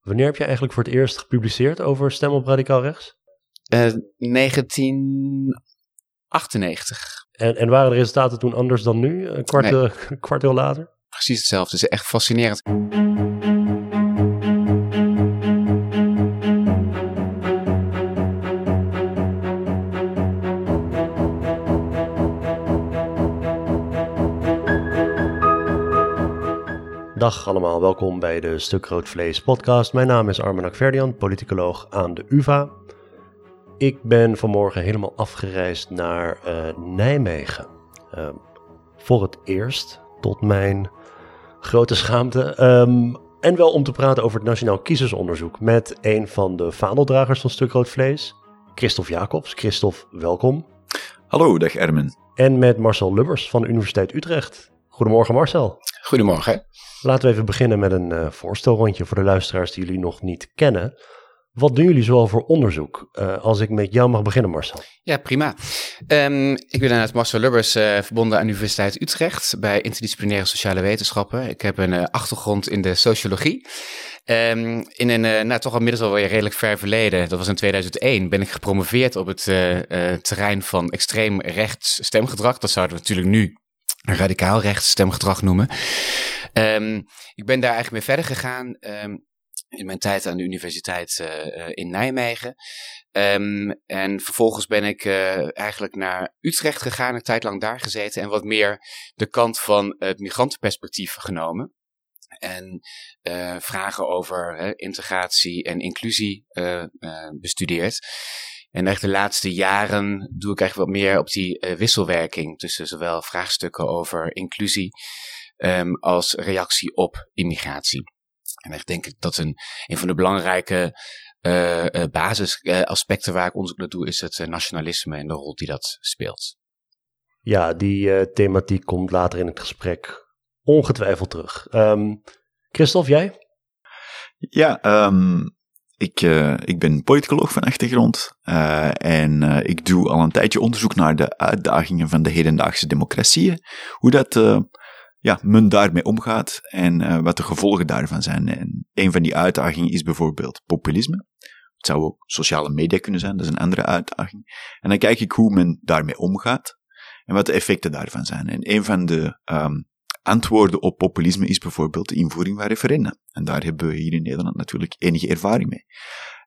Wanneer heb je eigenlijk voor het eerst gepubliceerd over stem op radicaal rechts? 1998. En, en waren de resultaten toen anders dan nu, een kwart, nee. kwart eeuw later? Precies hetzelfde. Het is echt fascinerend. Dag allemaal, welkom bij de Stuk Rood Vlees podcast. Mijn naam is Armen Akverdian, politicoloog aan de UvA. Ik ben vanmorgen helemaal afgereisd naar uh, Nijmegen. Uh, voor het eerst, tot mijn grote schaamte. Um, en wel om te praten over het Nationaal Kiezersonderzoek met een van de vaandeldragers van Stuk Rood Vlees, Christophe Jacobs. Christophe, welkom. Hallo, dag Ermen. En met Marcel Lubbers van de Universiteit Utrecht. Goedemorgen Marcel. Goedemorgen. Laten we even beginnen met een uh, voorstelrondje voor de luisteraars die jullie nog niet kennen. Wat doen jullie zoal voor onderzoek? Uh, als ik met jou mag beginnen, Marcel. Ja, prima. Um, ik ben inderdaad Marcel Lubbers, uh, verbonden aan de Universiteit Utrecht bij interdisciplinaire sociale wetenschappen. Ik heb een uh, achtergrond in de sociologie. Um, in een, nou toch al inmiddels alweer redelijk ver verleden, dat was in 2001, ben ik gepromoveerd op het terrein van extreem rechts stemgedrag. Dat zouden we natuurlijk nu radicaal rechts stemgedrag noemen. Um, ik ben daar eigenlijk mee verder gegaan um, in mijn tijd aan de universiteit uh, in Nijmegen. Um, en vervolgens ben ik uh, eigenlijk naar Utrecht gegaan, een tijd lang daar gezeten en wat meer de kant van het migrantenperspectief genomen. En vragen over integratie en inclusie bestudeerd. En echt de laatste jaren doe ik eigenlijk wat meer op die uh, wisselwerking tussen zowel vraagstukken over inclusie um, als reactie op immigratie. En echt denk ik dat een, een van de belangrijke uh, uh, basisaspecten waar ik onderzoek naar doe, is het nationalisme en de rol die dat speelt. Ja, die thematiek komt later in het gesprek ongetwijfeld terug. Um, Christophe, jij? Ja, um, ik, uh, ik ben politicoloog van achtergrond uh, en uh, ik doe al een tijdje onderzoek naar de uitdagingen van de hedendaagse democratieën. Hoe dat ja, men daarmee omgaat en wat de gevolgen daarvan zijn. En een van die uitdagingen is bijvoorbeeld populisme. Het zou ook sociale media kunnen zijn, dat is een andere uitdaging. En dan kijk ik hoe men daarmee omgaat en wat de effecten daarvan zijn. En een van de um, antwoorden op populisme is bijvoorbeeld de invoering van referenda. En daar hebben we hier in Nederland natuurlijk enige ervaring mee.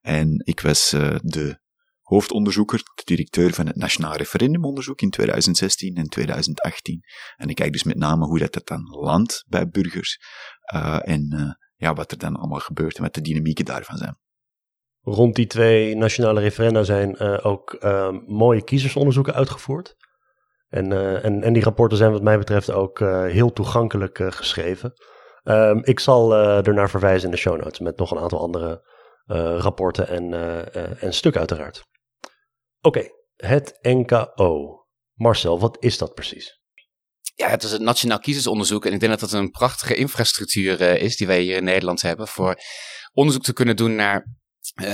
En ik was uh, de hoofdonderzoeker, de directeur van het Nationaal Referendumonderzoek in 2016 en 2018. En ik kijk dus met name hoe dat, dat dan landt bij burgers uh, en uh, ja, wat er dan allemaal gebeurt en wat de dynamieken daarvan zijn. Rond die twee nationale referenda zijn ook mooie kiezersonderzoeken uitgevoerd. En, uh, en, en die rapporten zijn wat mij betreft ook uh, heel toegankelijk uh, geschreven. Um, ik zal er naar verwijzen in de show notes met nog een aantal andere rapporten en, en stukken uiteraard. Oké, het NKO. Marcel, wat is dat precies? Ja, het is het Nationaal Kiezersonderzoek. En ik denk dat dat een prachtige infrastructuur is die wij hier in Nederland hebben. Voor onderzoek te kunnen doen naar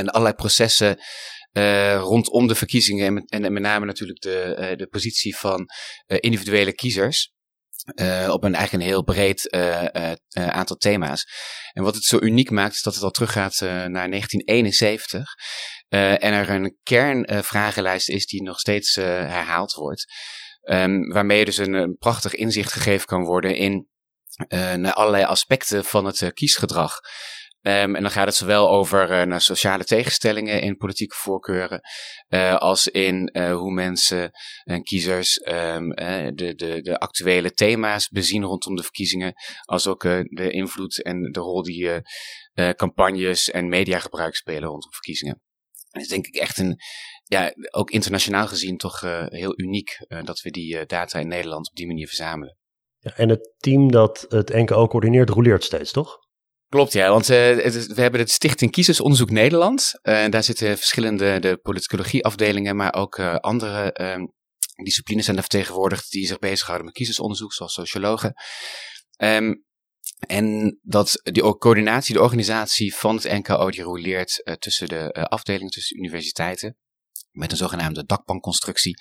allerlei processen uh, rondom de verkiezingen en met, en met name natuurlijk de, uh, de positie van uh, individuele kiezers. op een eigenlijk een heel breed aantal thema's. En wat het zo uniek maakt, is dat het al teruggaat naar 1971. en er een kernvragenlijst is die nog steeds herhaald wordt. Um, waarmee dus een, een, prachtig inzicht gegeven kan worden in naar allerlei aspecten van het kiesgedrag. Um, en dan gaat het zowel over uh, sociale tegenstellingen in politieke voorkeuren, uh, als in uh, hoe mensen en kiezers um, de, de, de actuele thema's bezien rondom de verkiezingen, als ook de invloed en de rol die campagnes en mediagebruik spelen rondom verkiezingen. Dat is denk ik echt een, ja, ook internationaal gezien toch heel uniek dat we die data in Nederland op die manier verzamelen. Ja, en het team dat het NKO coördineert, roleert steeds, toch? Klopt, ja, want uh, we hebben het Stichting Kiezersonderzoek Nederland. Uh, daar zitten verschillende de politicologie-afdelingen, maar ook uh, andere ehm, disciplines zijn daar vertegenwoordigd die zich bezighouden met kiezersonderzoek, zoals sociologen. Um, en dat die coördinatie, de organisatie van het NKO, die roleert tussen de afdelingen, tussen universiteiten met een zogenaamde dakbankconstructie.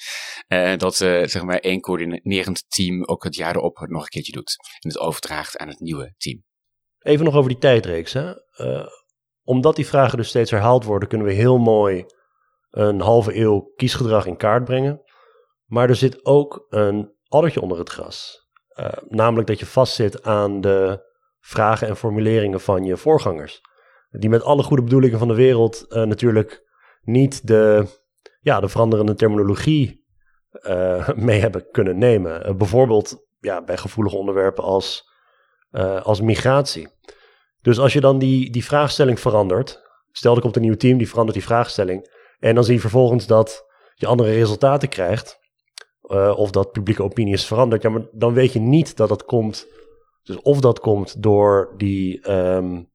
Uh, dat zeg maar één coördinerend team ook het jaar erop nog een keertje doet. En het overdraagt aan het nieuwe team. Even nog over die tijdreeks. Hè? Uh, omdat die vragen dus steeds herhaald worden, kunnen we heel mooi een halve eeuw kiesgedrag in kaart brengen. Maar er zit ook een addertje onder het gras. Uh, namelijk dat je vastzit aan de vragen en formuleringen van je voorgangers. Die met alle goede bedoelingen van de wereld uh, natuurlijk niet de, ja, de veranderende terminologie mee hebben kunnen nemen. bijvoorbeeld ja, bij gevoelige onderwerpen als, als migratie. Dus als je dan die, die vraagstelling verandert, stel er komt een nieuw team die verandert die vraagstelling, en dan zie je vervolgens dat je andere resultaten krijgt, uh, of dat publieke opinie is veranderd, ja, maar dan weet je niet dat dat komt, dus of dat komt door die um,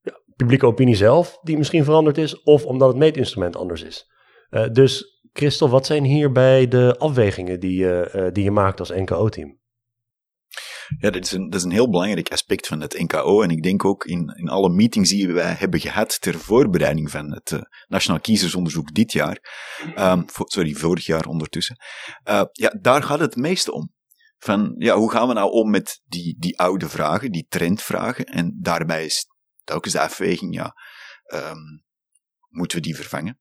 ja, publieke opinie zelf, die misschien veranderd is, of omdat het meetinstrument anders is. Uh, dus Christel, wat zijn hierbij de afwegingen die je, die je maakt als NKO-team? Ja, dat is, een, dat is een heel belangrijk aspect van het NKO. En ik denk ook in, in alle meetings die wij hebben gehad ter voorbereiding van het uh, Nationaal Kiezersonderzoek dit jaar, um, sorry, vorig jaar ondertussen, uh, ja, daar gaat het meeste om. Van, ja, hoe gaan we nou om met die, die oude vragen, die trendvragen? En daarbij is telkens de afweging, ja, um, moeten we die vervangen?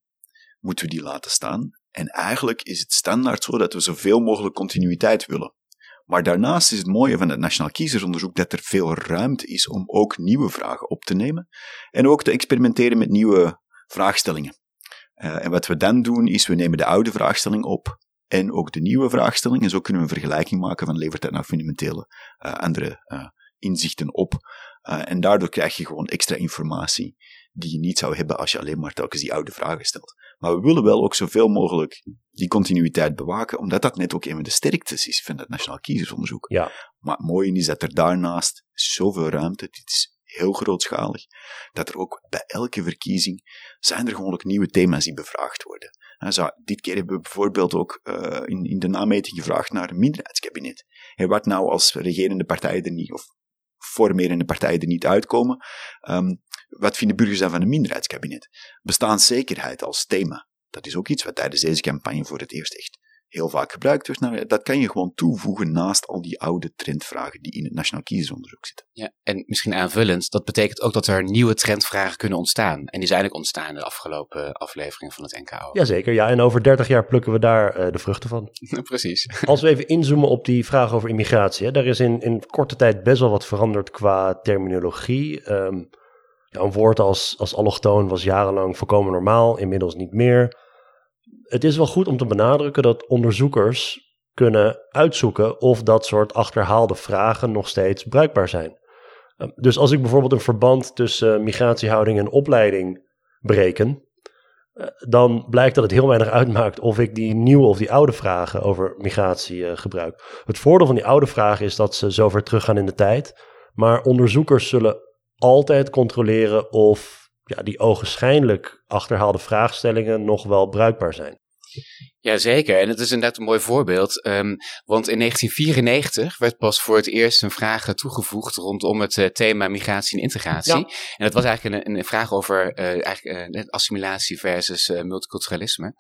Moeten we die laten staan? En eigenlijk is het standaard zo dat we zoveel mogelijk continuïteit willen. Maar daarnaast is het mooie van het Nationaal Kiezersonderzoek dat er veel ruimte is om ook nieuwe vragen op te nemen en ook te experimenteren met nieuwe vraagstellingen. Uh, en wat we dan doen is we nemen de oude vraagstelling op en ook de nieuwe vraagstelling en zo kunnen we een vergelijking maken van levert dat nou fundamentele uh, andere uh, inzichten op. en daardoor krijg je gewoon extra informatie die je niet zou hebben als je alleen maar telkens die oude vragen stelt. Maar we willen wel ook zoveel mogelijk die continuïteit bewaken, omdat dat net ook een van de sterktes is van het Nationaal Kiezersonderzoek. Ja. Maar het mooie is dat er daarnaast zoveel ruimte, dit is heel grootschalig, dat er ook bij elke verkiezing zijn er gewoon ook nieuwe thema's die bevraagd worden. En zo, dit keer hebben we bijvoorbeeld ook uh, in, in de nameting gevraagd naar een minderheidskabinet. En wat nou als regerende partijen er niet, of formerende partijen er niet uitkomen, um, wat vinden burgers dan van een minderheidskabinet? Bestaanszekerheid als thema. Dat is ook iets wat tijdens deze campagne voor het eerst echt heel vaak gebruikt wordt. Nou, dat kan je gewoon toevoegen naast al die oude trendvragen die in het Nationaal Kiezersonderzoek zitten. Ja, en misschien aanvullend, dat betekent ook dat er nieuwe trendvragen kunnen ontstaan. En die zijn ook ontstaan in de afgelopen afleveringen van het NKO. Jazeker, ja. En over 30 jaar plukken we daar uh, de vruchten van. Precies. Als we even inzoomen op die vraag over immigratie. Hè, daar is in, in korte tijd best wel wat veranderd qua terminologie. Um, ja, een woord als, als allochtoon was jarenlang volkomen normaal, inmiddels niet meer. Het is wel goed om te benadrukken dat onderzoekers kunnen uitzoeken of dat soort achterhaalde vragen nog steeds bruikbaar zijn. Ehm, dus als ik bijvoorbeeld een verband tussen migratiehouding en opleiding bereken, eh, dan blijkt dat het heel weinig uitmaakt of ik die nieuwe of die oude vragen over migratie eh, gebruik. Het voordeel van die oude vragen is dat ze zover teruggaan in de tijd, maar onderzoekers zullen altijd controleren of ja, die ogenschijnlijk achterhaalde vraagstellingen nog wel bruikbaar zijn. Jazeker, en het is inderdaad een mooi voorbeeld. Um, want in 1994 werd pas voor het eerst een vraag toegevoegd rondom het uh, thema migratie en integratie. En dat was eigenlijk een, een vraag over uh, eigenlijk, uh, assimilatie versus multiculturalisme.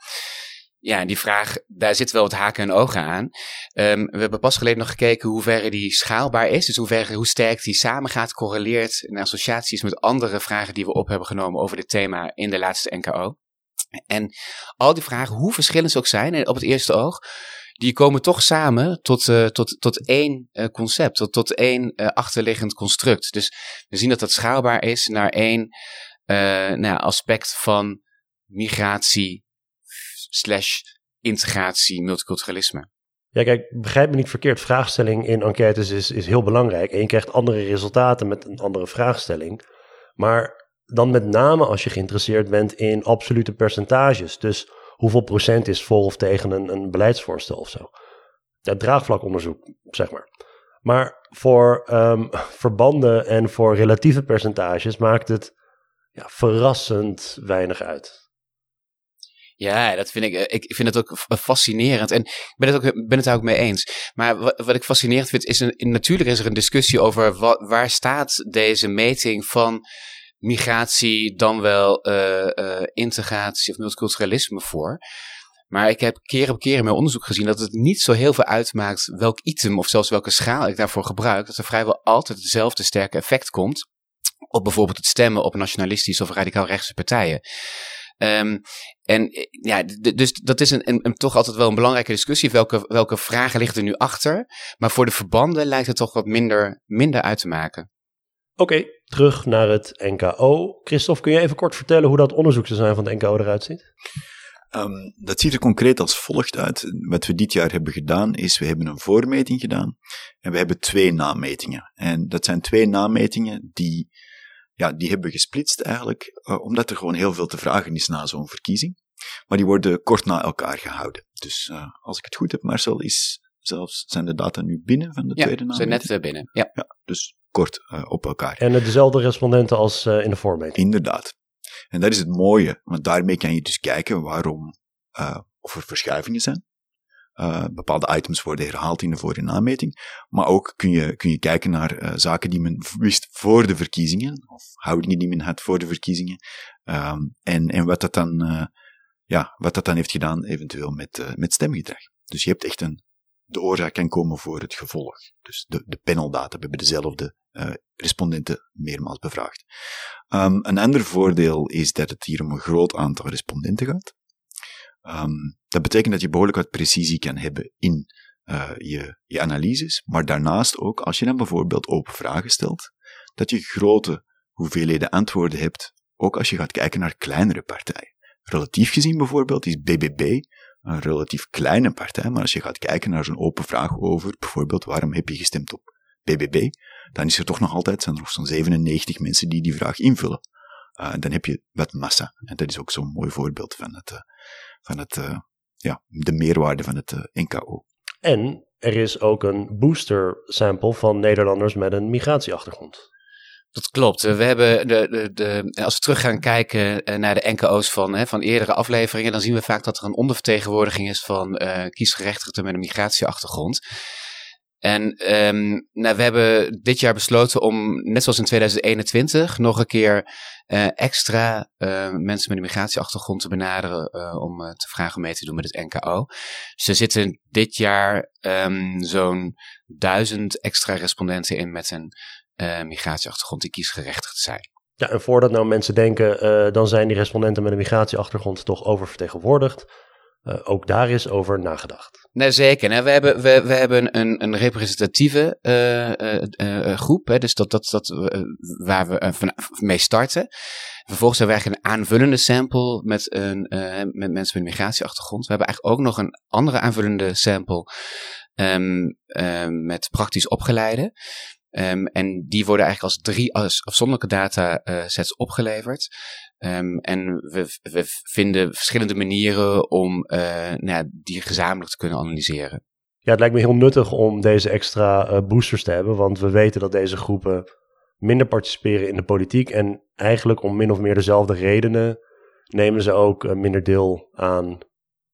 Ja, die vraag, daar zitten wel wat haken en ogen aan. Um, we hebben pas geleden nog gekeken hoe ver die schaalbaar is. Dus hoe, ver, hoe sterk die samengaat, correleert in associaties met andere vragen die we op hebben genomen over dit thema in de laatste NKO. En al die vragen, hoe verschillend ze ook zijn op het eerste oog, die komen toch samen tot, uh, tot, tot één uh, concept, tot, tot één uh, achterliggend construct. Dus we zien dat dat schaalbaar is naar één nou, aspect van migratie, slash integratie, multiculturalisme. Ja, kijk, begrijp me niet verkeerd. Vraagstelling in enquêtes is, is heel belangrijk. En je krijgt andere resultaten met een andere vraagstelling. Maar dan met name als je geïnteresseerd bent in absolute percentages. Dus hoeveel procent is voor of tegen een, een beleidsvoorstel of zo. Ja, draagvlakonderzoek, zeg maar. Maar voor um, verbanden en voor relatieve percentages maakt het ja, verrassend weinig uit. Ja, dat vind ik, eh, ik vind het ook fascinerend. En ik ben het, ook, ben het daar ook mee eens. Maar wat, wat ik fascinerend vind, is natuurlijk is er een discussie over wat, waar staat deze meting van migratie dan wel uh, uh, integratie of multiculturalisme voor. Maar ik heb keer op keer in mijn onderzoek gezien dat het niet zo heel veel uitmaakt welk item of zelfs welke schaal ik daarvoor gebruik. Dat er vrijwel altijd hetzelfde sterke effect komt op bijvoorbeeld het stemmen op nationalistische of radicaal rechtse partijen. Um, en ja, dus dat is een, een, toch altijd wel een belangrijke discussie. Welke, welke vragen liggen er nu achter? Maar voor de verbanden lijkt het toch wat minder, minder uit te maken. Oké, terug naar het NKO. Christophe, kun je even kort vertellen hoe dat onderzoek zijn van het NKO eruit ziet? Um, dat ziet er concreet als volgt uit. Wat we dit jaar hebben gedaan, is we hebben een voormeting gedaan en we hebben twee nametingen. En dat zijn twee nametingen die, ja, die hebben we gesplitst eigenlijk, uh, omdat er gewoon heel veel te vragen is na zo'n verkiezing. Maar die worden kort na elkaar gehouden. Dus uh, als ik het goed heb, Marcel, is zelfs, zijn de data nu binnen van de ja, tweede nameting? Ja, zijn net binnen. Ja. ja dus kort op elkaar. En dezelfde respondenten als in de voormeting? Inderdaad. En dat is het mooie, want daarmee kan je dus kijken waarom, of er verschuivingen zijn. Uh, bepaalde items worden herhaald in de voor- en nameting. Maar ook kun je, kun je kijken naar uh, zaken die men wist voor de verkiezingen, of houdingen die men had voor de verkiezingen. Um, en, en wat dat dan, uh, ja, wat dat dan heeft gedaan, eventueel met, met stemgedrag. Dus je hebt echt een, de oorzaak kan komen voor het gevolg. Dus de, de paneldata, we hebben dezelfde uh, respondenten meermaals bevraagd. Um, een ander voordeel is dat het hier om een groot aantal respondenten gaat. Um, dat betekent dat je behoorlijk wat precisie kan hebben in uh, je, je analyses, maar daarnaast ook, als je dan bijvoorbeeld open vragen stelt, dat je grote hoeveelheden antwoorden hebt, ook als je gaat kijken naar kleinere partijen. Relatief gezien bijvoorbeeld is BBB een relatief kleine partij, maar als je gaat kijken naar zo'n open vraag over bijvoorbeeld waarom heb je gestemd op BBB, dan is er toch nog altijd, zijn er zo'n 97 mensen die die vraag invullen. Uh, dan heb je wat massa. En dat is ook zo'n mooi voorbeeld van, het, uh, van het, uh, ja, de meerwaarde van het NKO. En er is ook een booster sample van Nederlanders met een migratieachtergrond. Dat klopt. We hebben de, de, de, als we terug gaan kijken naar de NKO's van, hè, van eerdere afleveringen, dan zien we vaak dat er een ondervertegenwoordiging is van uh, kiesgerechtigden met een migratieachtergrond. En um, nou, we hebben dit jaar besloten om, net zoals in 2021, nog een keer uh, extra mensen met een migratieachtergrond te benaderen om te vragen om mee te doen met het NKO. Dus er zitten dit jaar um, zo'n duizend extra respondenten in met een migratieachtergrond die kiesgerechtigd zijn. Ja, en voordat nou mensen denken, dan zijn die respondenten met een migratieachtergrond toch oververtegenwoordigd. Uh, ook daar is over nagedacht. Nee, zeker. Nee, we, hebben, we, we hebben een, een representatieve uh, groep, hè, dus dat, dat, dat, waar we van, mee starten. Vervolgens hebben we eigenlijk een aanvullende sample met, een, met mensen met een migratieachtergrond. We hebben eigenlijk ook nog een andere aanvullende sample um, um, met praktisch opgeleide. Um, en die worden eigenlijk als drie afzonderlijke datasets opgeleverd. Um, en we, we, vinden verschillende manieren om uh, nou ja, die gezamenlijk te kunnen analyseren. Ja, het lijkt me heel nuttig om deze extra uh, boosters te hebben, want we weten dat deze groepen minder participeren in de politiek en eigenlijk om min of meer dezelfde redenen nemen ze ook minder deel aan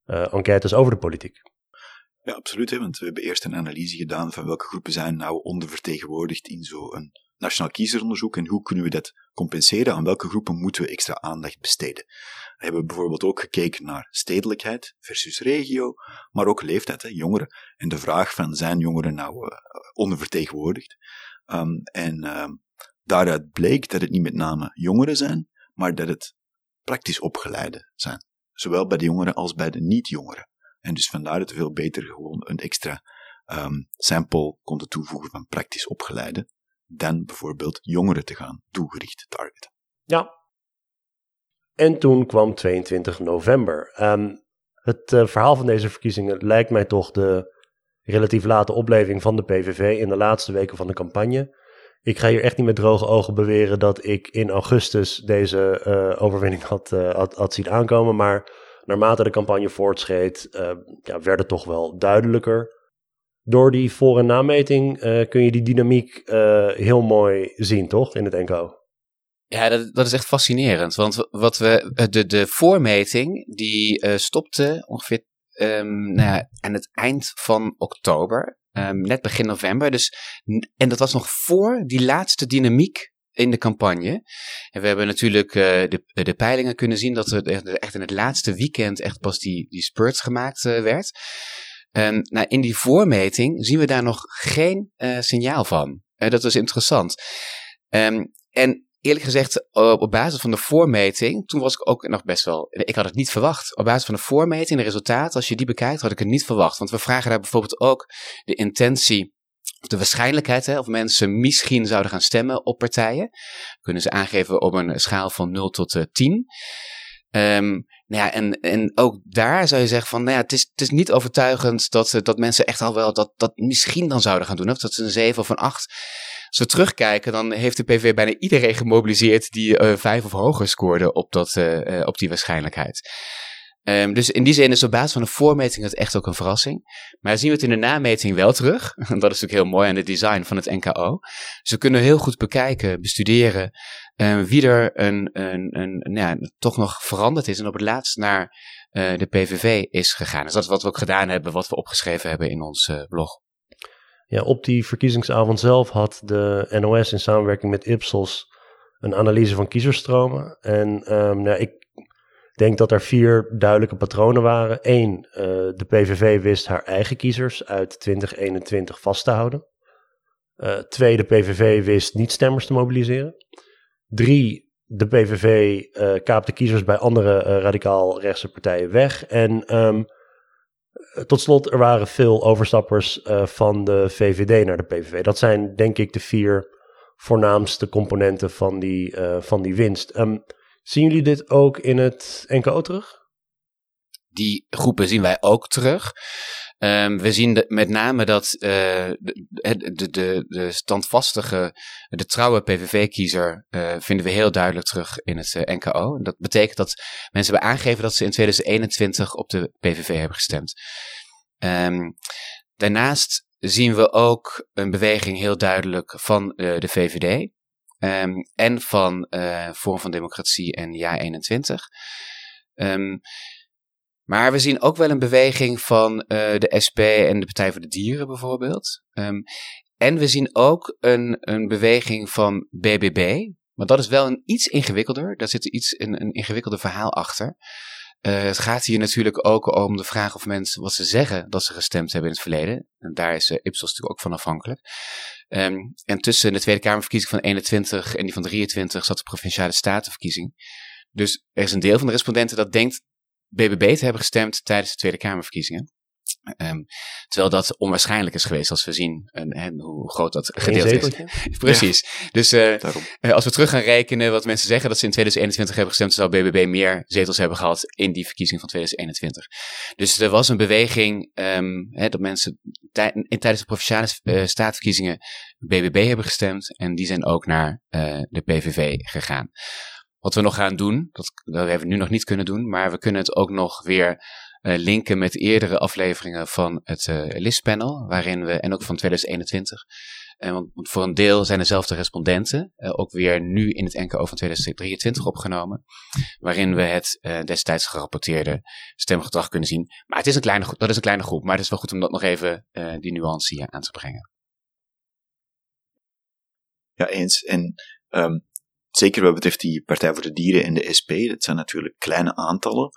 enquêtes over de politiek. Ja, absoluut. Hè, want we hebben eerst een analyse gedaan van welke groepen zijn nou ondervertegenwoordigd in zo'n nationaal kiezeronderzoek en hoe kunnen we dat compenseren, aan welke groepen moeten we extra aandacht besteden. We hebben bijvoorbeeld ook gekeken naar stedelijkheid versus regio, maar ook leeftijd, hè, jongeren. En de vraag van zijn jongeren nou uh, ondervertegenwoordigd? Um, en um, daaruit bleek dat het niet met name jongeren zijn, maar dat het praktisch opgeleide zijn. Zowel bij de jongeren als bij de niet-jongeren. En dus vandaar dat veel beter gewoon een extra um, sample konden toevoegen van praktisch opgeleide dan bijvoorbeeld jongeren te gaan doelgericht targeten. Ja. En toen kwam 22 november. Um, het uh, verhaal van deze verkiezingen lijkt mij toch de relatief late opleving van de PVV in de laatste weken van de campagne. Ik ga hier echt niet met droge ogen beweren dat ik in augustus deze uh, overwinning had, uh, had, had, zien aankomen. Maar naarmate de campagne voortschreed, ja, werd het toch wel duidelijker door die voor- en nameting uh, kun je die dynamiek uh, heel mooi zien, toch? In het NKO. Ja, dat, dat is echt fascinerend. Want wat we, de, de voormeting, die uh, stopte ongeveer um, nou ja, aan het eind van oktober. Um, net begin november. Dus, en dat was nog voor die laatste dynamiek in de campagne. En we hebben natuurlijk uh, de, de peilingen kunnen zien dat er echt in het laatste weekend echt pas die, die spurt gemaakt uh, werd. Um, nou, in die voormeting zien we daar nog geen uh, signaal van. Dat is interessant. Um, en eerlijk gezegd, op basis van de voormeting, toen was ik ook nog best wel, ik had het niet verwacht. Op basis van de voormeting, de resultaten, als je die bekijkt, had ik het niet verwacht. Want we vragen daar bijvoorbeeld ook de intentie de waarschijnlijkheid hè, of mensen misschien zouden gaan stemmen op partijen. Kunnen ze aangeven op een schaal van 0 tot uh, 10. Um, nou ja, en, en ook daar zou je zeggen van, nou ja, het is, het is niet overtuigend dat, dat mensen echt al wel dat, dat misschien dan zouden gaan doen. Of dat ze een 7 of een 8. Als we terugkijken, dan heeft de PV bijna iedereen gemobiliseerd die uh, vijf of hoger scoorde op, dat, uh, op die waarschijnlijkheid. Um, dus in die zin is op basis van de voormeting het echt ook een verrassing. Maar zien we het in de nameting wel terug. dat is natuurlijk heel mooi aan het design van het NKO. Dus we kunnen heel goed bekijken, bestuderen uh, wie er een, een, een, een ja, toch nog veranderd is en op het laatst naar uh, de PVV is gegaan. Dus dat is wat we ook gedaan hebben, wat we opgeschreven hebben in ons uh, blog. Ja, op die verkiezingsavond zelf had de NOS in samenwerking met Ipsos een analyse van kiezerstromen. En um, nou, ik denk dat er vier duidelijke patronen waren. Eén, uh, de PVV wist haar eigen kiezers uit 2021 vast te houden. Uh, twee, de PVV wist niet stemmers te mobiliseren. Drie, de PVV eh, kaapte kiezers bij andere radicaal rechtse partijen weg. En um, tot slot, er waren veel overstappers van de VVD naar de PVV. Dat zijn denk ik de vier voornaamste componenten van die, van die winst. Um, Zien jullie dit ook in het NKO terug? Die groepen zien wij ook terug. Um, we zien met name dat uh, de, de, de, standvastige, de trouwe PVV-kiezer uh, vinden we heel duidelijk terug in het uh, NKO. Dat betekent dat mensen hebben aangegeven dat ze in 2021 op de PVV hebben gestemd. Um, daarnaast zien we ook een beweging heel duidelijk van de VVD. Um, en van uh, Vorm van Democratie en Ja 21. Um, maar we zien ook wel een beweging van uh, de SP en de Partij voor de Dieren bijvoorbeeld. Um, en we zien ook een, een beweging van BBB. Maar dat is wel een iets ingewikkelder. Daar zit iets, een, een ingewikkelder verhaal achter. Uh, het gaat hier natuurlijk ook om de vraag of mensen wat ze zeggen dat ze gestemd hebben in het verleden. En daar is uh, Ipsos natuurlijk ook van afhankelijk. Um, en tussen de Tweede Kamerverkiezing van 21 en die van 23 zat de Provinciale Statenverkiezing. Dus er is een deel van de respondenten dat denkt BBB te hebben gestemd tijdens de Tweede Kamerverkiezingen. Um, terwijl dat onwaarschijnlijk is geweest als we zien en, hoe groot dat gedeelte is. Precies. Dus uh, als we terug gaan rekenen wat mensen zeggen dat ze in 2021 hebben gestemd, zou BBB meer zetels hebben gehad in die verkiezing van 2021. Dus er was een beweging um, hè, dat mensen in, tijdens de provinciale uh, staatverkiezingen BBB hebben gestemd en die zijn ook naar de PVV gegaan. Wat we nog gaan doen, dat, dat hebben we nu nog niet kunnen doen, maar we kunnen het ook nog weer linken met eerdere afleveringen van het uh, listpanel, waarin we, en ook van 2021. En want, voor een deel zijn dezelfde respondenten, uh, ook weer nu in het NKO van 2023 opgenomen, waarin we het destijds gerapporteerde stemgedrag kunnen zien. Maar het is een kleine, dat is een kleine groep, maar het is wel goed om dat nog even, die nuance hier aan te brengen. Ja, eens. En um, zeker wat betreft die Partij voor de Dieren en de SP, dat zijn natuurlijk kleine aantallen.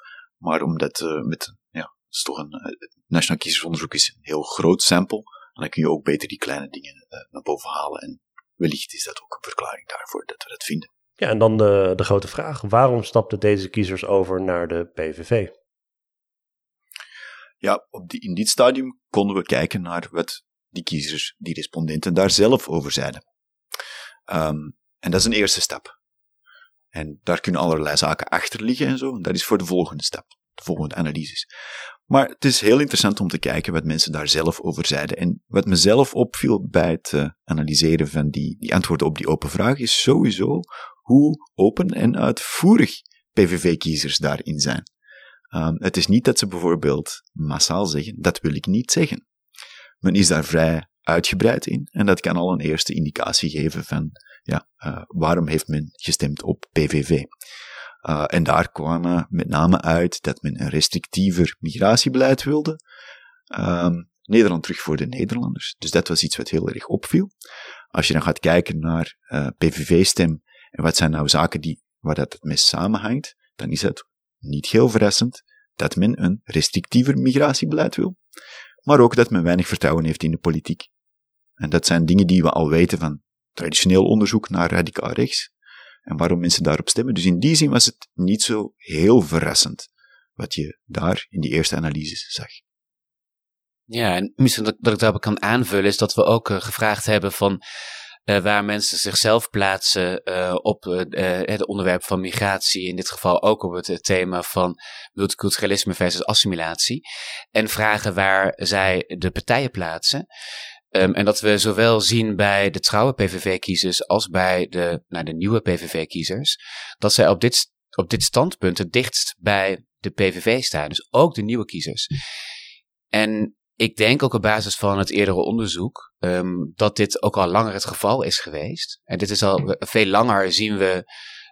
Maar omdat uh, met, ja, is toch een, het Nationaal Kiezersonderzoek is een heel groot sample, dan kun je ook beter die kleine dingen uh, naar boven halen. En wellicht is dat ook een verklaring daarvoor dat we dat vinden. Ja, en dan de, de grote vraag: waarom stapten deze kiezers over naar de PVV? Ja, op die, in dit stadium konden we kijken naar wat die kiezers, die respondenten daar zelf over zeiden. Um, en dat is een eerste stap. En daar kunnen allerlei zaken achter liggen en zo. En dat is voor de volgende stap, de volgende analyses. Maar het is heel interessant om te kijken wat mensen daar zelf over zeiden. En wat mezelf opviel bij het uh, analyseren van die, die antwoorden op die open vraag is sowieso hoe open en uitvoerig PVV-kiezers daarin zijn. Um, het is niet dat ze bijvoorbeeld massaal zeggen, dat wil ik niet zeggen. Men is daar vrij uitgebreid in en dat kan al een eerste indicatie geven van ja, uh, waarom heeft men gestemd op PVV? Uh, en daar kwam met name uit dat men een restrictiever migratiebeleid wilde. Um, Nederland terug voor de Nederlanders. Dus dat was iets wat heel erg opviel. Als je dan gaat kijken naar uh, PVV-stem en wat zijn nou zaken die, waar dat het mee samenhangt, dan is het niet heel verrassend dat men een restrictiever migratiebeleid wil, maar ook dat men weinig vertrouwen heeft in de politiek. En dat zijn dingen die we al weten van traditioneel onderzoek naar radicaal rechts. en waarom mensen daarop stemmen. Dus in die zin was het niet zo heel verrassend wat je daar in die eerste analyses zag. Ja, en misschien dat, dat ik daarop kan aanvullen is dat we ook uh, gevraagd hebben van uh, waar mensen zichzelf plaatsen uh, op het onderwerp van migratie, in dit geval ook op het thema van multiculturalisme versus assimilatie, en vragen waar zij de partijen plaatsen. Um, en dat we zowel zien bij de trouwe PVV-kiezers als bij de, nou, de nieuwe PVV-kiezers, dat zij op dit, op dit standpunt het dichtst bij de PVV staan. Dus ook de nieuwe kiezers. En ik denk ook op basis van het eerdere onderzoek um, dat dit ook al langer het geval is geweest. En dit is al veel langer zien we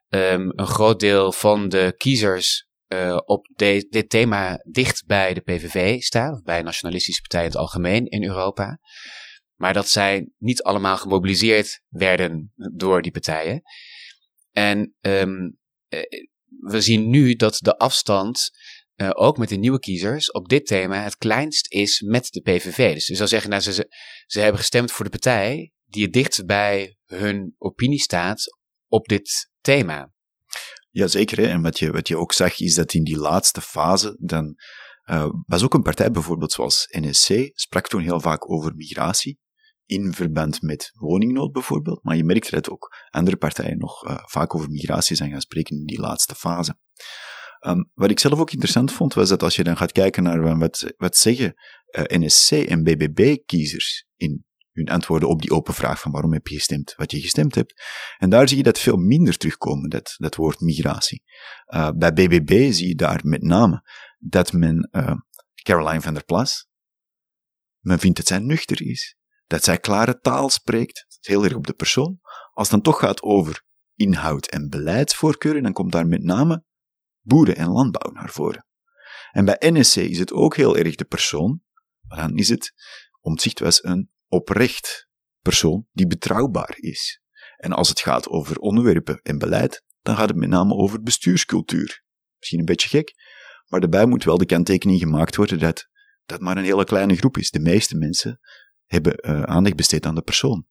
um, een groot deel van de kiezers uh, op dit thema dicht bij de PVV staan, of bij nationalistische partijen in het algemeen in Europa. Maar dat zij niet allemaal gemobiliseerd werden door die partijen. En um, we zien nu dat de afstand uh, ook met de nieuwe kiezers, op dit thema het kleinst is met de PVV. Dus je zou zeggen, nou, ze, ze hebben gestemd voor de partij die het dichtst bij hun opinie staat op dit thema. Jazeker, en wat je, wat je ook zag is dat in die laatste fase, dan uh, was ook een partij bijvoorbeeld zoals NSC, sprak toen heel vaak over migratie, in verband met woningnood bijvoorbeeld, maar je merkte dat ook andere partijen nog uh, vaak over migratie zijn gaan spreken in die laatste fase. Um, wat ik zelf ook interessant vond, was dat als je dan gaat kijken naar wat, wat zeggen eh, NSC en BBB-kiezers in hun antwoorden op die open vraag van waarom heb je gestemd wat je gestemd hebt. En daar zie je dat veel minder terugkomen, dat, dat woord migratie. Uh, bij BBB zie je daar met name dat men Caroline van der Plas, men vindt dat zij nuchter is, dat zij klare taal spreekt, heel erg op de persoon. Als het dan toch gaat over inhoud en beleidsvoorkeuren, dan komt daar met name boeren en landbouw naar voren. En bij NSC is het ook heel erg de persoon, maar dan is het, Omtzigt was een oprecht persoon die betrouwbaar is. En als het gaat over onderwerpen en beleid, dan gaat het met name over bestuurscultuur. Misschien een beetje gek, maar daarbij moet wel de kanttekening gemaakt worden dat dat maar een hele kleine groep is. De meeste mensen hebben uh, aandacht besteed aan de persoon.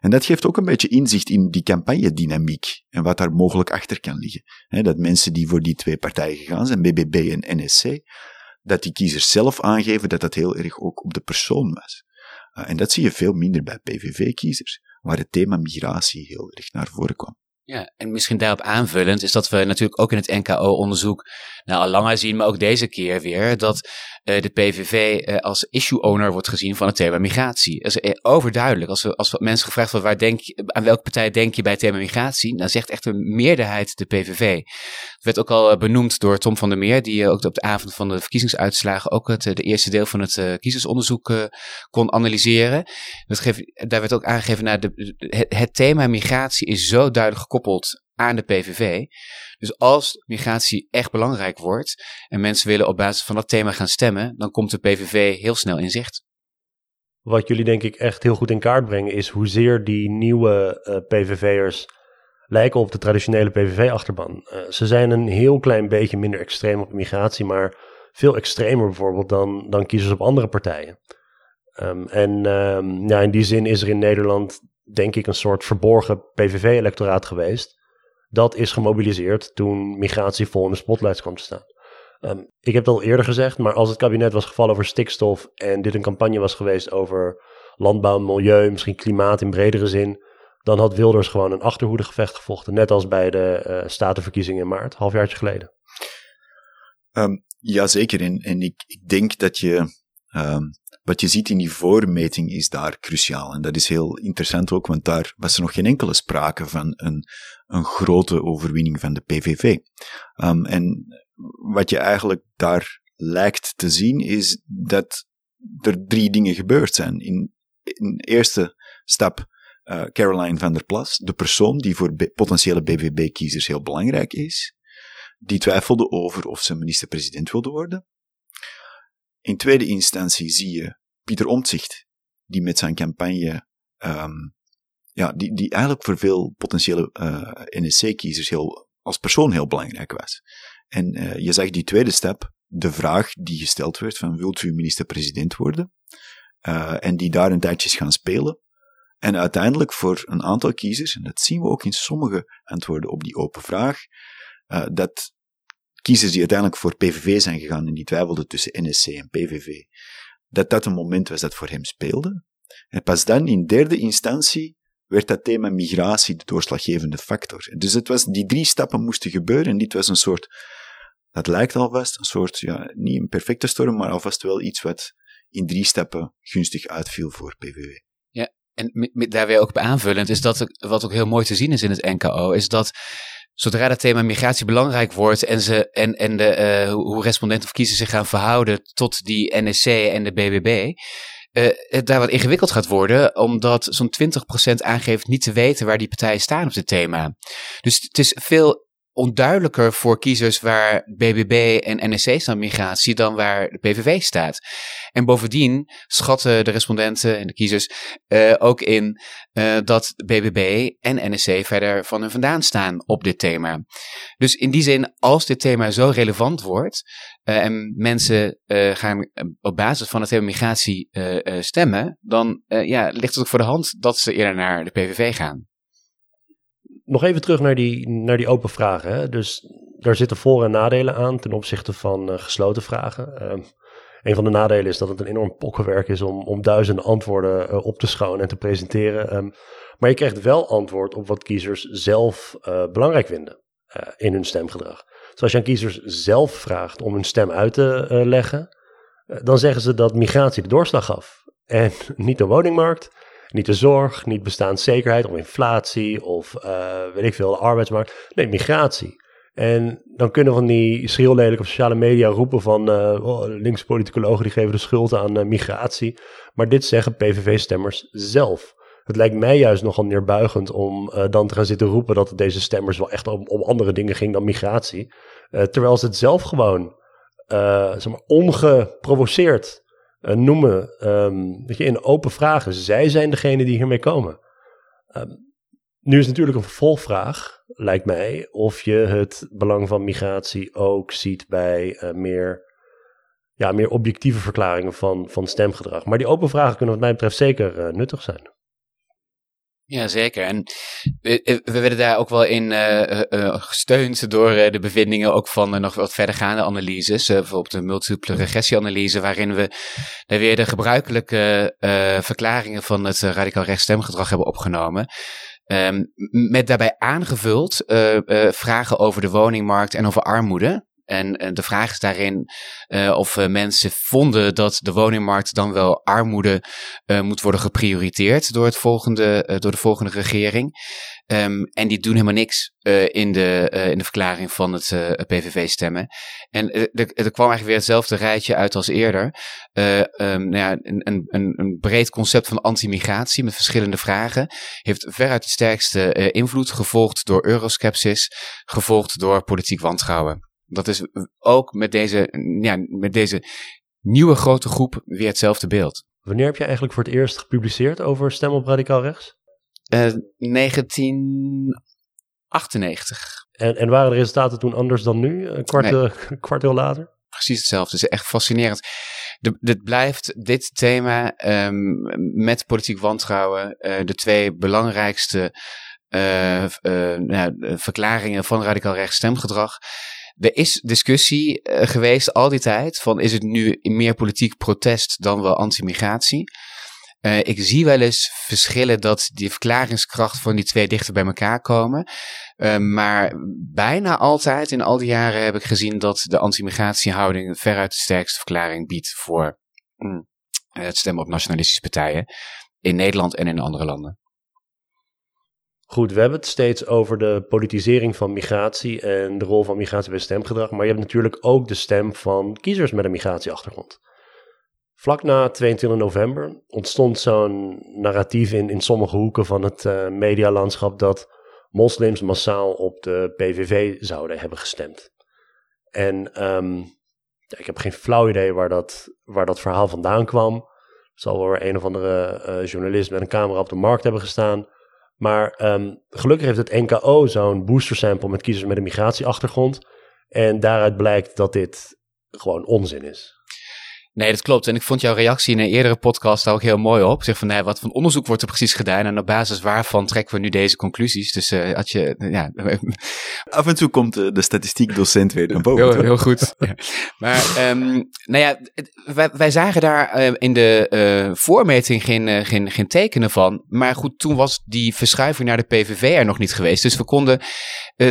En dat geeft ook een beetje inzicht in die campagnedynamiek en wat daar mogelijk achter kan liggen. dat mensen die voor die twee partijen gegaan zijn, BBB en NSC, dat die kiezers zelf aangeven dat dat heel erg ook op de persoon was. Uh, en dat zie je veel minder bij PVV-kiezers, waar het thema migratie heel erg naar voren kwam. Ja, en misschien daarop aanvullend is dat we natuurlijk ook in het NKO-onderzoek nou, al langer zien, maar ook deze keer weer, dat uh, de PVV uh, als issue-owner wordt gezien van het thema migratie. Dat is uh, overduidelijk. Als, we, als mensen gevraagd worden, waar denk je, aan welke partij denk je bij het thema migratie, dan zegt echt een meerderheid de PVV. Het werd ook al benoemd door Tom van der Meer, die ook op de avond van de verkiezingsuitslagen ook het de eerste deel van het kiezersonderzoek kon analyseren. Dat daar werd ook aangegeven, nou, de, het, het thema migratie is zo duidelijk gekoppeld aan de PVV. Dus als migratie echt belangrijk wordt en mensen willen op basis van dat thema gaan stemmen, dan komt de PVV heel snel in zicht. Wat jullie denk ik echt heel goed in kaart brengen is hoezeer die nieuwe uh, PVV'ers lijken op de traditionele PVV-achterban. Uh, ze zijn een heel klein beetje minder extreem op migratie, maar veel extremer bijvoorbeeld dan, dan kiezers op andere partijen. Um, en um, ja, in die zin is er in Nederland denk ik een soort verborgen PVV-electoraat geweest dat is gemobiliseerd toen migratie vol in de spotlights kwam te staan. Um, ik heb het al eerder gezegd, maar als het kabinet was gevallen over stikstof en dit een campagne was geweest over landbouw, milieu, misschien klimaat in bredere zin, dan had Wilders gewoon een achterhoedegevecht gevochten, net als bij de uh, statenverkiezingen in maart, halfjaartje geleden. Um, Jazeker, en, en ik, ik denk dat je um, wat je ziet in die voormeting is daar cruciaal. En dat is heel interessant ook, want daar was er nog geen enkele sprake van een, een grote overwinning van de PVV. Um, en wat je eigenlijk daar lijkt te zien, is dat er drie dingen gebeurd zijn. In, in eerste stap uh, Caroline van der Plas, de persoon die voor potentiële BVB-kiezers heel belangrijk is, die twijfelde over of ze minister-president wilde worden. In tweede instantie zie je Pieter Omtzigt, die met zijn campagne, um, ja, die, die eigenlijk voor veel potentiële uh, NSC-kiezers heel, als persoon heel belangrijk was. En uh, je zag die tweede stap, de vraag die gesteld werd van wilt u minister-president worden? Uh, en die daar een tijdje gaan spelen. En uiteindelijk voor een aantal kiezers, en dat zien we ook in sommige antwoorden op die open vraag, dat kiezers die uiteindelijk voor PVV zijn gegaan en die twijfelden tussen NSC en PVV, dat dat een moment was dat voor hem speelde. En pas dan, in derde instantie, werd dat thema migratie de doorslaggevende factor. Dus het was, die drie stappen moesten gebeuren en dit was een soort, dat lijkt alvast een soort, ja, niet een perfecte storm, maar alvast wel iets wat in drie stappen gunstig uitviel voor PVV. Ja, en daar weer ook op aanvullend is dat, wat ook heel mooi te zien is in het NKO, is dat zodra het thema migratie belangrijk wordt en, ze, en, en de, uh, hoe respondenten of kiezers zich gaan verhouden tot die NSC en de BBB, uh, het daar wat ingewikkeld gaat worden, omdat zo'n 20% aangeeft niet te weten waar die partijen staan op dit thema. Dus het is veel onduidelijker voor kiezers waar BBB en NSC staan migratie dan waar de PVV staat. En bovendien schatten de respondenten en de kiezers uh, ook in uh, dat BBB en NSC verder van hun vandaan staan op dit thema. Dus in die zin, als dit thema zo relevant wordt uh, en mensen gaan op basis van het thema migratie stemmen, dan ja, ligt het ook voor de hand dat ze eerder naar de PVV gaan nog even terug naar die, naar die open vragen. Hè? Dus daar zitten voor- en nadelen aan ten opzichte van uh, gesloten vragen. Um, een van de nadelen is dat het een enorm pokkenwerk is om, om duizenden antwoorden uh, op te schonen en te presenteren. Um, maar je krijgt wel antwoord op wat kiezers zelf uh, belangrijk vinden in hun stemgedrag. Dus als je aan kiezers zelf vraagt om hun stem uit te leggen, dan zeggen ze dat migratie de doorslag gaf. En niet de woningmarkt, niet de zorg, niet bestaanszekerheid of inflatie of uh, weet ik veel, de arbeidsmarkt. Nee, migratie. En dan kunnen van die schreeuwlelijk op sociale media roepen van uh, linkse politicologen die geven de schuld aan uh, migratie. Maar dit zeggen PVV-stemmers zelf. Het lijkt mij juist nogal neerbuigend om dan te gaan zitten roepen dat deze stemmers wel echt om, om andere dingen ging dan migratie. terwijl ze het zelf gewoon zeg maar, ongeprovoceerd uh, noemen um, je, in open vragen. Zij zijn degene die hiermee komen. Um, nu is natuurlijk een vervolgvraag, lijkt mij, of je het belang van migratie ook ziet bij uh, meer, ja, meer objectieve verklaringen van, van stemgedrag. Maar die open vragen kunnen wat mij betreft zeker uh, nuttig zijn. Ja, zeker. En we, we werden daar ook wel in uh, uh, gesteund door de bevindingen ook van nog wat verdergaande analyses. bijvoorbeeld de multiple regressieanalyse, waarin we weer de gebruikelijke verklaringen van het radicaal rechtsstemgedrag hebben opgenomen. Um, met daarbij aangevuld vragen over de woningmarkt en over armoede. En, en de vraag is daarin uh, of uh, mensen vonden dat de woningmarkt dan wel armoede moet worden geprioriteerd door, het volgende, door de volgende regering. Um, en die doen helemaal niks in, de, in de verklaring van het PVV-stemmen. En er, er, kwam eigenlijk weer hetzelfde rijtje uit als eerder. Um, nou ja, een, een, een breed concept van anti-migratie met verschillende vragen. Heeft veruit de sterkste invloed, gevolgd door euroskepsis, gevolgd door politiek wantrouwen dat is ook met deze, ja, met deze nieuwe grote groep weer hetzelfde beeld. Wanneer heb je eigenlijk voor het eerst gepubliceerd over stem op radicaal rechts? Uh, eh, 1998. En, en waren de resultaten toen anders dan nu, een kwart, nee. kwart later? Precies hetzelfde. Het is echt fascinerend. De, dit blijft dit thema um, met politiek wantrouwen uh, de twee belangrijkste uh, ja, verklaringen van radicaal rechts stemgedrag. Er is discussie uh, geweest al die tijd van is het nu meer politiek protest dan wel anti-migratie. Uh, ik zie wel eens verschillen dat die verklaringskracht van die twee dichter bij elkaar komen. Uh, maar bijna altijd in al die jaren heb ik gezien dat de anti-migratiehouding veruit de sterkste verklaring biedt voor mm, het stemmen op nationalistische partijen. In Nederland en in andere landen. Goed, we hebben het steeds over de politisering van migratie en de rol van migratie bij stemgedrag, maar je hebt natuurlijk ook de stem van kiezers met een migratieachtergrond. Vlak na 22 november ontstond zo'n narratief in, in sommige hoeken van het uh, medialandschap dat moslims massaal op de PVV zouden hebben gestemd. En um, ik heb geen flauw idee waar dat, waar dat verhaal vandaan kwam. Er zal wel weer een of andere uh, journalist met een camera op de markt hebben gestaan. Maar um, gelukkig heeft het NKO zo'n booster sample met kiezers met een migratieachtergrond. En daaruit blijkt dat dit gewoon onzin is. Nee, dat klopt. En ik vond jouw reactie in een eerdere podcast ook heel mooi op. Zeg van, nee, wat voor onderzoek wordt er precies gedaan en op basis waarvan trekken we nu deze conclusies? Dus uh, had je, ja. Af en toe komt de, de statistiekdocent weer naar boven. Heel, heel goed. ja. Maar, um, nou ja, wij, wij zagen daar uh, in de uh, voormeting geen, geen, geen tekenen van. Maar goed, toen was die verschuiving naar de PVV er nog niet geweest. Dus we konden,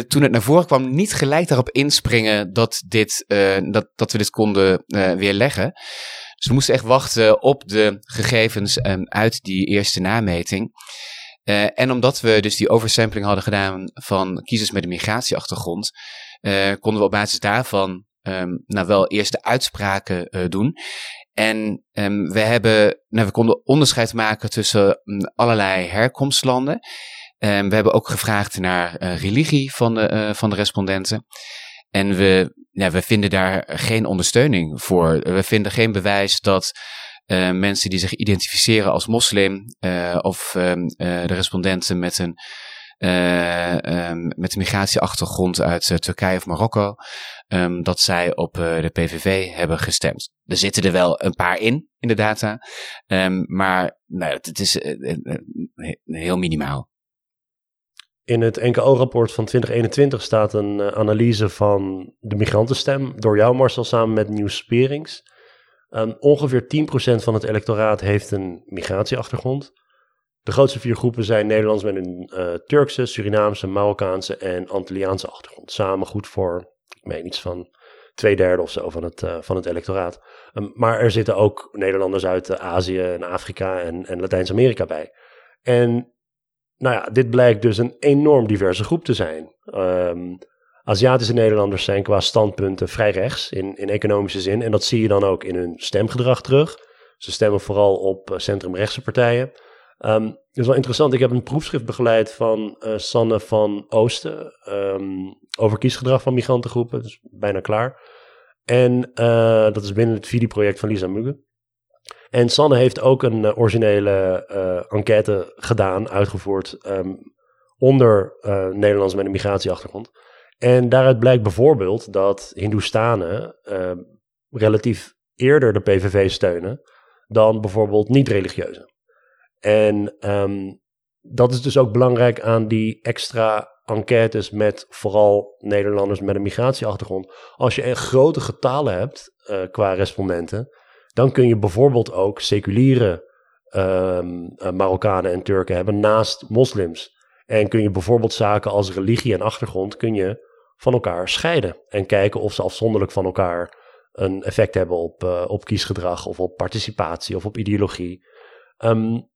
toen het naar voren kwam, niet gelijk daarop inspringen dat, dit, dat, dat we dit konden weerleggen. Dus we moesten echt wachten op de gegevens um, uit die eerste nameting. Uh, en omdat we dus die oversampling hadden gedaan van kiezers met een migratieachtergrond, uh, konden we op basis daarvan um, nou wel eerst de uitspraken uh, doen. En um, we, hebben, nou, we konden onderscheid maken tussen allerlei herkomstlanden. We hebben ook gevraagd naar religie van de, van de respondenten. En we, ja, we vinden daar geen ondersteuning voor. We vinden geen bewijs dat uh, mensen die zich identificeren als moslim uh, of uh, de respondenten met een, um, met migratieachtergrond uit Turkije of Marokko, um, dat zij op de PVV hebben gestemd. Er zitten er wel een paar in, in de data, maar nou, het is heel minimaal. In het NKO-rapport van 2021 staat een uh, analyse van de migrantenstem door jou, Marcel, samen met Nieuws Sperings. Um, ongeveer 10% van het electoraat heeft een migratieachtergrond. De grootste vier groepen zijn Nederlands met een uh, Turkse, Surinaamse, Marokkaanse en Antilliaanse achtergrond. Samen goed voor, ik meen iets van twee derde of zo van het, uh, van het electoraat. Um, maar er zitten ook Nederlanders uit Azië en Afrika en, en Latijns-Amerika bij. En nou ja, dit blijkt dus een enorm diverse groep te zijn. Um, Aziatische Nederlanders zijn qua standpunten vrij rechts in, in economische zin. En dat zie je dan ook in hun stemgedrag terug. Ze stemmen vooral op uh, centrumrechtse partijen. Um, het is wel interessant, ik heb een proefschrift begeleid van uh, Sanne van Oosten um, over kiesgedrag van migrantengroepen. Dat is bijna klaar. En uh, dat is binnen het videoproject van Lisa Mugge. En Sanne heeft ook een uh, originele uh, enquête gedaan, uitgevoerd um, onder uh, Nederlanders met een migratieachtergrond. En daaruit blijkt bijvoorbeeld dat Hindoestanen relatief eerder de PVV steunen dan bijvoorbeeld niet-religieuzen. En um, dat is dus ook belangrijk aan die extra enquêtes met vooral Nederlanders met een migratieachtergrond. Als je grote getalen hebt qua respondenten, dan kun je bijvoorbeeld ook seculiere um, Marokkanen en Turken hebben naast moslims. En kun je bijvoorbeeld zaken als religie en achtergrond kun je van elkaar scheiden. En kijken of ze afzonderlijk van elkaar een effect hebben op, uh, op kiesgedrag of op participatie of op ideologie. Um,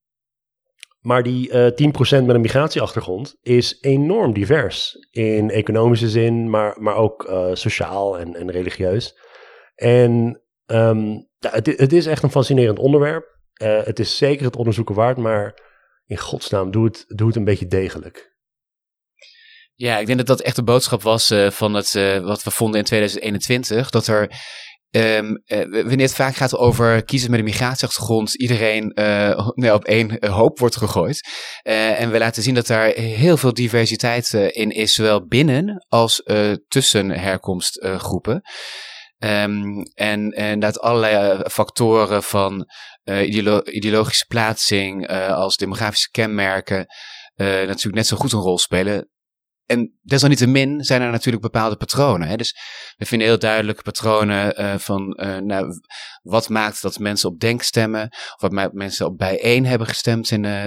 maar die uh, eh, 10% met een migratieachtergrond is enorm divers. In economische zin, maar, maar ook sociaal en, en religieus. En ja, het, het, is echt een fascinerend onderwerp. Uh, het is zeker het onderzoeken waard, maar in godsnaam, doe het, doe het een beetje degelijk. Ja, ik denk dat dat echt de boodschap was uh, van het, uh, wat we vonden in 2021. Dat er uh, wanneer het vaak gaat over kiezen met een migratieachtergrond, iedereen nee, op één hoop wordt gegooid. En we laten zien dat daar heel veel diversiteit in is, zowel binnen als tussen herkomstgroepen. Um, en, en dat allerlei eh, factoren van ideolo ideologische plaatsing uh, als demografische kenmerken natuurlijk net zo goed een rol spelen. En desalniettemin zijn er natuurlijk bepaalde patronen. Hè? Dus we vinden heel duidelijke patronen van nou, wat maakt dat mensen op denk stemmen. Of wat mensen op bijeen hebben gestemd in uh,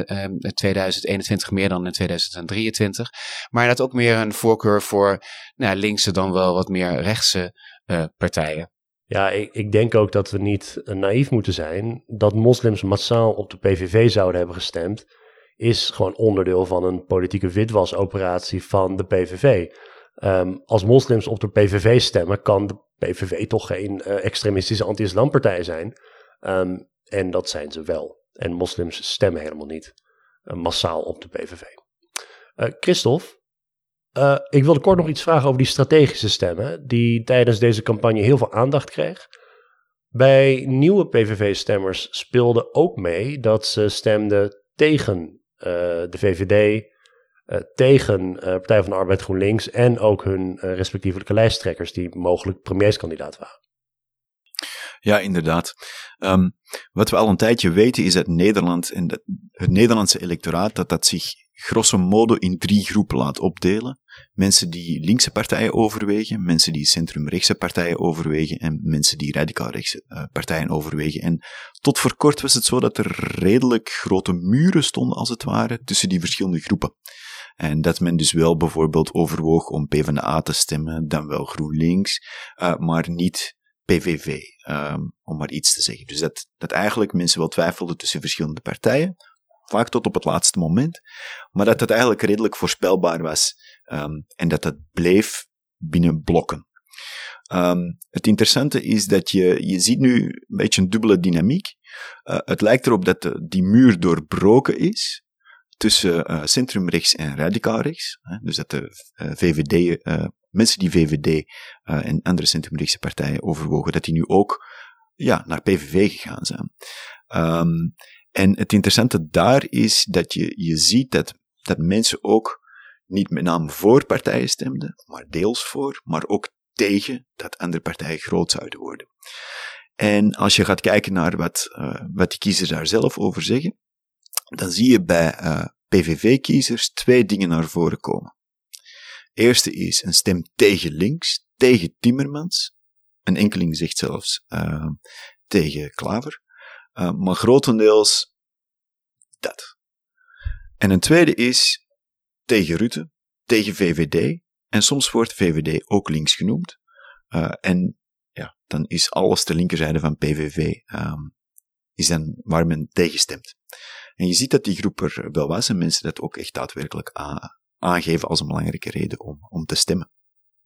2021 meer dan in 2023. Maar dat ook meer een voorkeur voor nou, linkse dan wel wat meer rechtse partijen. Ja, ik, ik, denk ook dat we niet naïef moeten zijn. Dat moslims massaal op de PVV zouden hebben gestemd, is gewoon onderdeel van een politieke witwasoperatie van de PVV. Um, als moslims op de PVV stemmen, kan de PVV toch geen uh, extremistische anti-islampartij zijn. Um, en dat zijn ze wel. En moslims stemmen helemaal niet massaal op de PVV. Uh, Christophe, uh, ik wilde kort nog iets vragen over die strategische stemmen, die tijdens deze campagne heel veel aandacht kreeg. Bij nieuwe PVV-stemmers speelde ook mee dat ze stemden tegen uh, de VVD, uh, tegen Partij van de Arbeid GroenLinks en ook hun respectievelijke lijsttrekkers die mogelijk premierskandidaat waren. Ja, inderdaad. Um, wat we al een tijdje weten is dat Nederland en het Nederlandse electoraat dat dat zich grosso modo in drie groepen laat opdelen. Mensen die linkse partijen overwegen, mensen die centrumrechtse partijen overwegen en mensen die radicaal-rechtse uh, partijen overwegen. En tot voor kort was het zo dat er redelijk grote muren stonden, als het ware, tussen die verschillende groepen. En dat men dus wel bijvoorbeeld overwoog om PvdA te stemmen, dan wel GroenLinks, uh, maar niet PVV, um, om maar iets te zeggen. Dus dat, dat eigenlijk mensen wel twijfelden tussen verschillende partijen, vaak tot op het laatste moment, maar dat het eigenlijk redelijk voorspelbaar was um, en dat dat bleef binnen blokken. Um, het interessante is dat je, je ziet nu een beetje een dubbele dynamiek. Uh, het lijkt erop dat die muur doorbroken is tussen uh, centrumrechts en radicaalrechts. Dus dat de uh, VVD mensen die VVD eh, en andere centrumrechtse partijen overwogen, dat die nu ook ja, naar PVV gegaan zijn. Um, en het interessante daar is dat je, je ziet dat, dat mensen ook niet met name voor partijen stemden, maar deels voor, maar ook tegen dat andere partijen groot zouden worden. En als je gaat kijken naar wat, uh, wat die kiezers daar zelf over zeggen, dan zie je bij eh, PVV-kiezers twee dingen naar voren komen. Eerste is een stem tegen links, tegen Timmermans. Een enkeling zegt zelfs uh, tegen Klaver. Maar grotendeels dat. En een tweede is tegen Rutte, tegen VVD. En soms wordt VVD ook links genoemd. Uh, en ja, dan is alles de linkerzijde van PVV um, is dan waar men tegenstemt. En je ziet dat die groep er wel was en mensen dat ook echt daadwerkelijk aangeven als een belangrijke reden om, om te stemmen.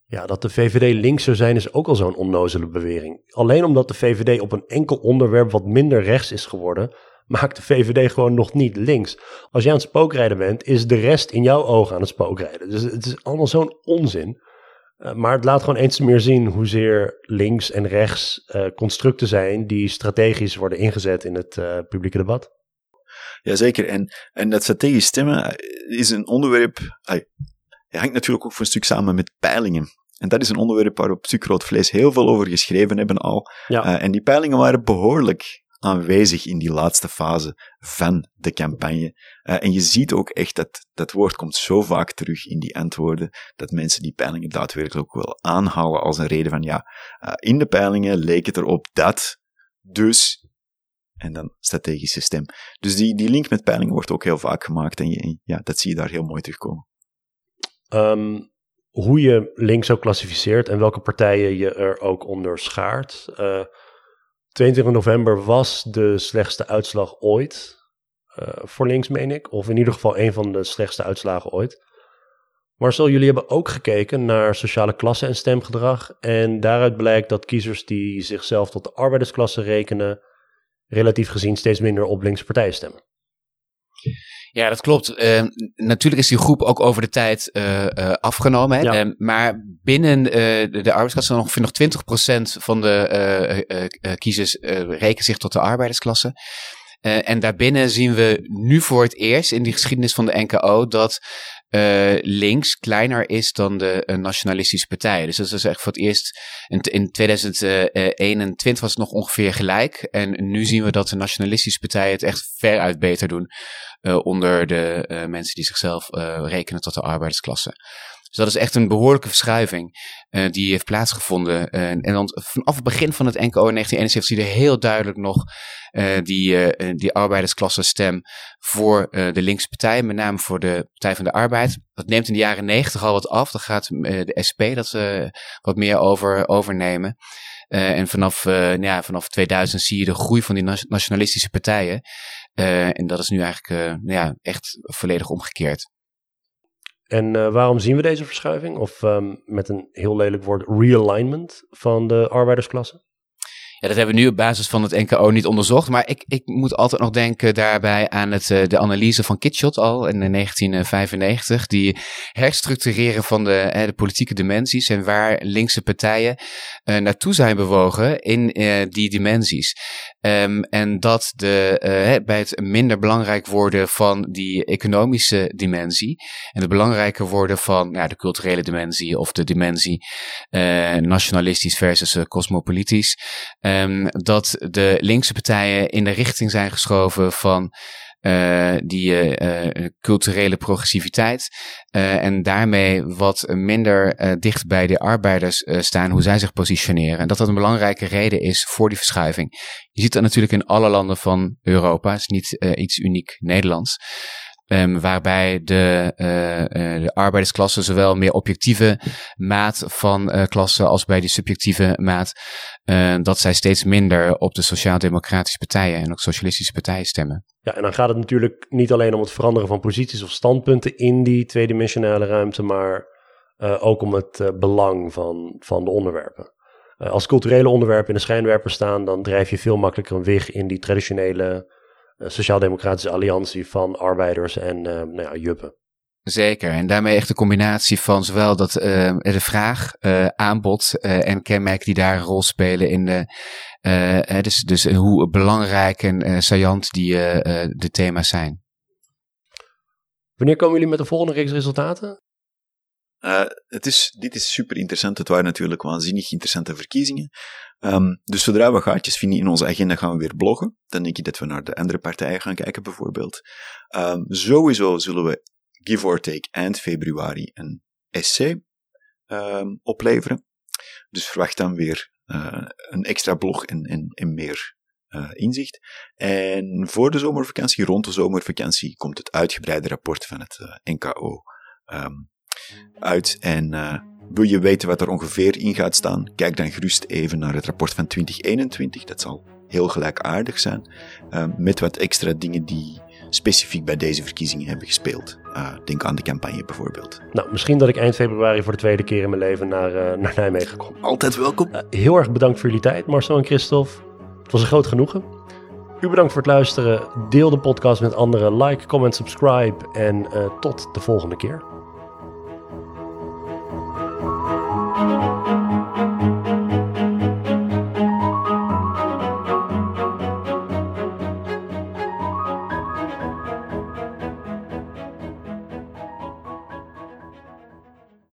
Ja, dat de VVD links zou zijn is ook al zo'n onnozele bewering. Alleen omdat de VVD op een enkel onderwerp wat minder rechts is geworden, maakt de VVD gewoon nog niet links. Als jij aan het spookrijden bent, is de rest in jouw ogen aan het spookrijden. Dus het is allemaal zo'n onzin. Uh, maar het laat gewoon eens meer zien hoezeer links en rechts uh, constructen zijn die strategisch worden ingezet in het uh, publieke debat. Jazeker, en, en dat strategisch stemmen is een onderwerp, ay, hangt natuurlijk ook voor een stuk samen met peilingen. En dat is een onderwerp waar we op Stuk Rood Vlees heel veel over geschreven hebben al. Ja. En die peilingen waren behoorlijk aanwezig in die laatste fase van de campagne. Uh, en je ziet ook echt dat dat woord komt zo vaak terug in die antwoorden, dat mensen die peilingen daadwerkelijk ook wel aanhalen als een reden van ja, uh, in de peilingen leek het erop dat, dus en dan strategische stem. Dus die, die link met peilingen wordt ook heel vaak gemaakt en ja, dat zie je daar heel mooi terugkomen. Um, hoe je links ook klassificeert en welke partijen je er ook onder schaart. Uh, 22 november was de slechtste uitslag ooit uh, voor links, meen ik. Of in ieder geval een van de slechtste uitslagen ooit. Marcel, jullie hebben ook gekeken naar sociale klasse en stemgedrag. En daaruit blijkt dat kiezers die zichzelf tot de arbeidersklasse rekenen, relatief gezien steeds minder op linkse partijen stemmen. Ja, dat klopt. Uh, natuurlijk is die groep ook over de tijd uh, uh, afgenomen. Hè? Ja. Uh, maar binnen de, de arbeidsklasse ongeveer nog 20% van de kiezers rekenen zich tot de arbeidersklasse. En daarbinnen zien we nu voor het eerst in die geschiedenis van de NKO dat uh, links kleiner is dan de uh, nationalistische partijen. Dus dat is echt voor het eerst. In, in 2021 was het nog ongeveer gelijk. En nu zien we dat de nationalistische partijen het echt veruit beter doen. Onder de mensen die zichzelf rekenen tot de arbeidersklasse. Dus dat is echt een behoorlijke verschuiving uh, die heeft plaatsgevonden. Uh, en dan vanaf het begin van het NKO in 1971 zie je heel duidelijk nog uh, die, die arbeidersklasse stem voor de linkse partij, met name voor de Partij van de Arbeid. Dat neemt in de jaren 90 al wat af. Dan gaat de SP dat wat meer over, overnemen. En vanaf, uh, ja, vanaf 2000 zie je de groei van die nationalistische partijen. En dat is nu eigenlijk ja, echt volledig omgekeerd. En uh, waarom zien we deze verschuiving? Of um, met een heel lelijk woord, realignment van de arbeidersklasse? Ja, dat hebben we nu op basis van het NKO niet onderzocht. Maar ik, ik moet altijd nog denken daarbij aan het, uh, de analyse van Kitschot al in 1995. Die herstructureren van de, uh, de politieke dimensies en waar linkse partijen naartoe zijn bewogen in die dimensies. Um, en dat de, bij het minder belangrijk worden van die economische dimensie en het belangrijker worden van nou, de culturele dimensie of de dimensie nationalistisch versus cosmopolitisch, ehm, dat de linkse partijen in de richting zijn geschoven van uh, die uh, culturele progressiviteit. En daarmee wat minder dicht bij de arbeiders staan, hoe zij zich positioneren. En dat dat een belangrijke reden is voor die verschuiving. Je ziet dat natuurlijk in alle landen van Europa. Het is niet iets uniek Nederlands. Um, waarbij de, uh, uh, de arbeidersklasse zowel meer objectieve maat van uh, klasse als bij die subjectieve maat, dat zij steeds minder op de sociaal-democratische partijen en ook socialistische partijen stemmen. Ja, en dan gaat het natuurlijk niet alleen om het veranderen van posities of standpunten in die tweedimensionale ruimte, maar ook om het belang van, van de onderwerpen. als culturele onderwerpen in de schijnwerper staan, dan drijf je veel makkelijker een weg in die traditionele sociaal-democratische alliantie van arbeiders en uh, nou ja, juppen. Zeker, en daarmee echt de combinatie van zowel dat, uh, de vraag, aanbod en kenmerken die daar een rol spelen in de, dus, dus hoe belangrijk en saillant die de thema's zijn. Wanneer komen jullie met de volgende reeks resultaten? Uh, het is, dit is super interessant. Het waren natuurlijk waanzinnig interessante verkiezingen. Um, dus zodra we gaatjes vinden in onze agenda, gaan we weer bloggen. Dan denk ik dat we naar de andere partijen gaan kijken, bijvoorbeeld. Um, sowieso zullen we, give or take, eind februari een essay um, opleveren. Dus verwacht dan weer uh, een extra blog en, en, en meer uh, inzicht. En voor de zomervakantie, rond de zomervakantie, komt het uitgebreide rapport van het NKO uit. En uh, wil je weten wat er ongeveer in gaat staan? Kijk dan gerust even naar het rapport van 2021. Dat zal heel gelijkaardig zijn. Uh, met wat extra dingen die specifiek bij deze verkiezingen hebben gespeeld. Uh, denk aan de campagne bijvoorbeeld. Nou, misschien dat ik eind februari voor de tweede keer in mijn leven naar, uh, naar Nijmegen kom. Altijd welkom. Uh, heel erg bedankt voor jullie tijd, Marcel en Christophe. Het was een groot genoegen. U bedankt voor het luisteren. Deel de podcast met anderen. Like, comment, subscribe. En tot de volgende keer.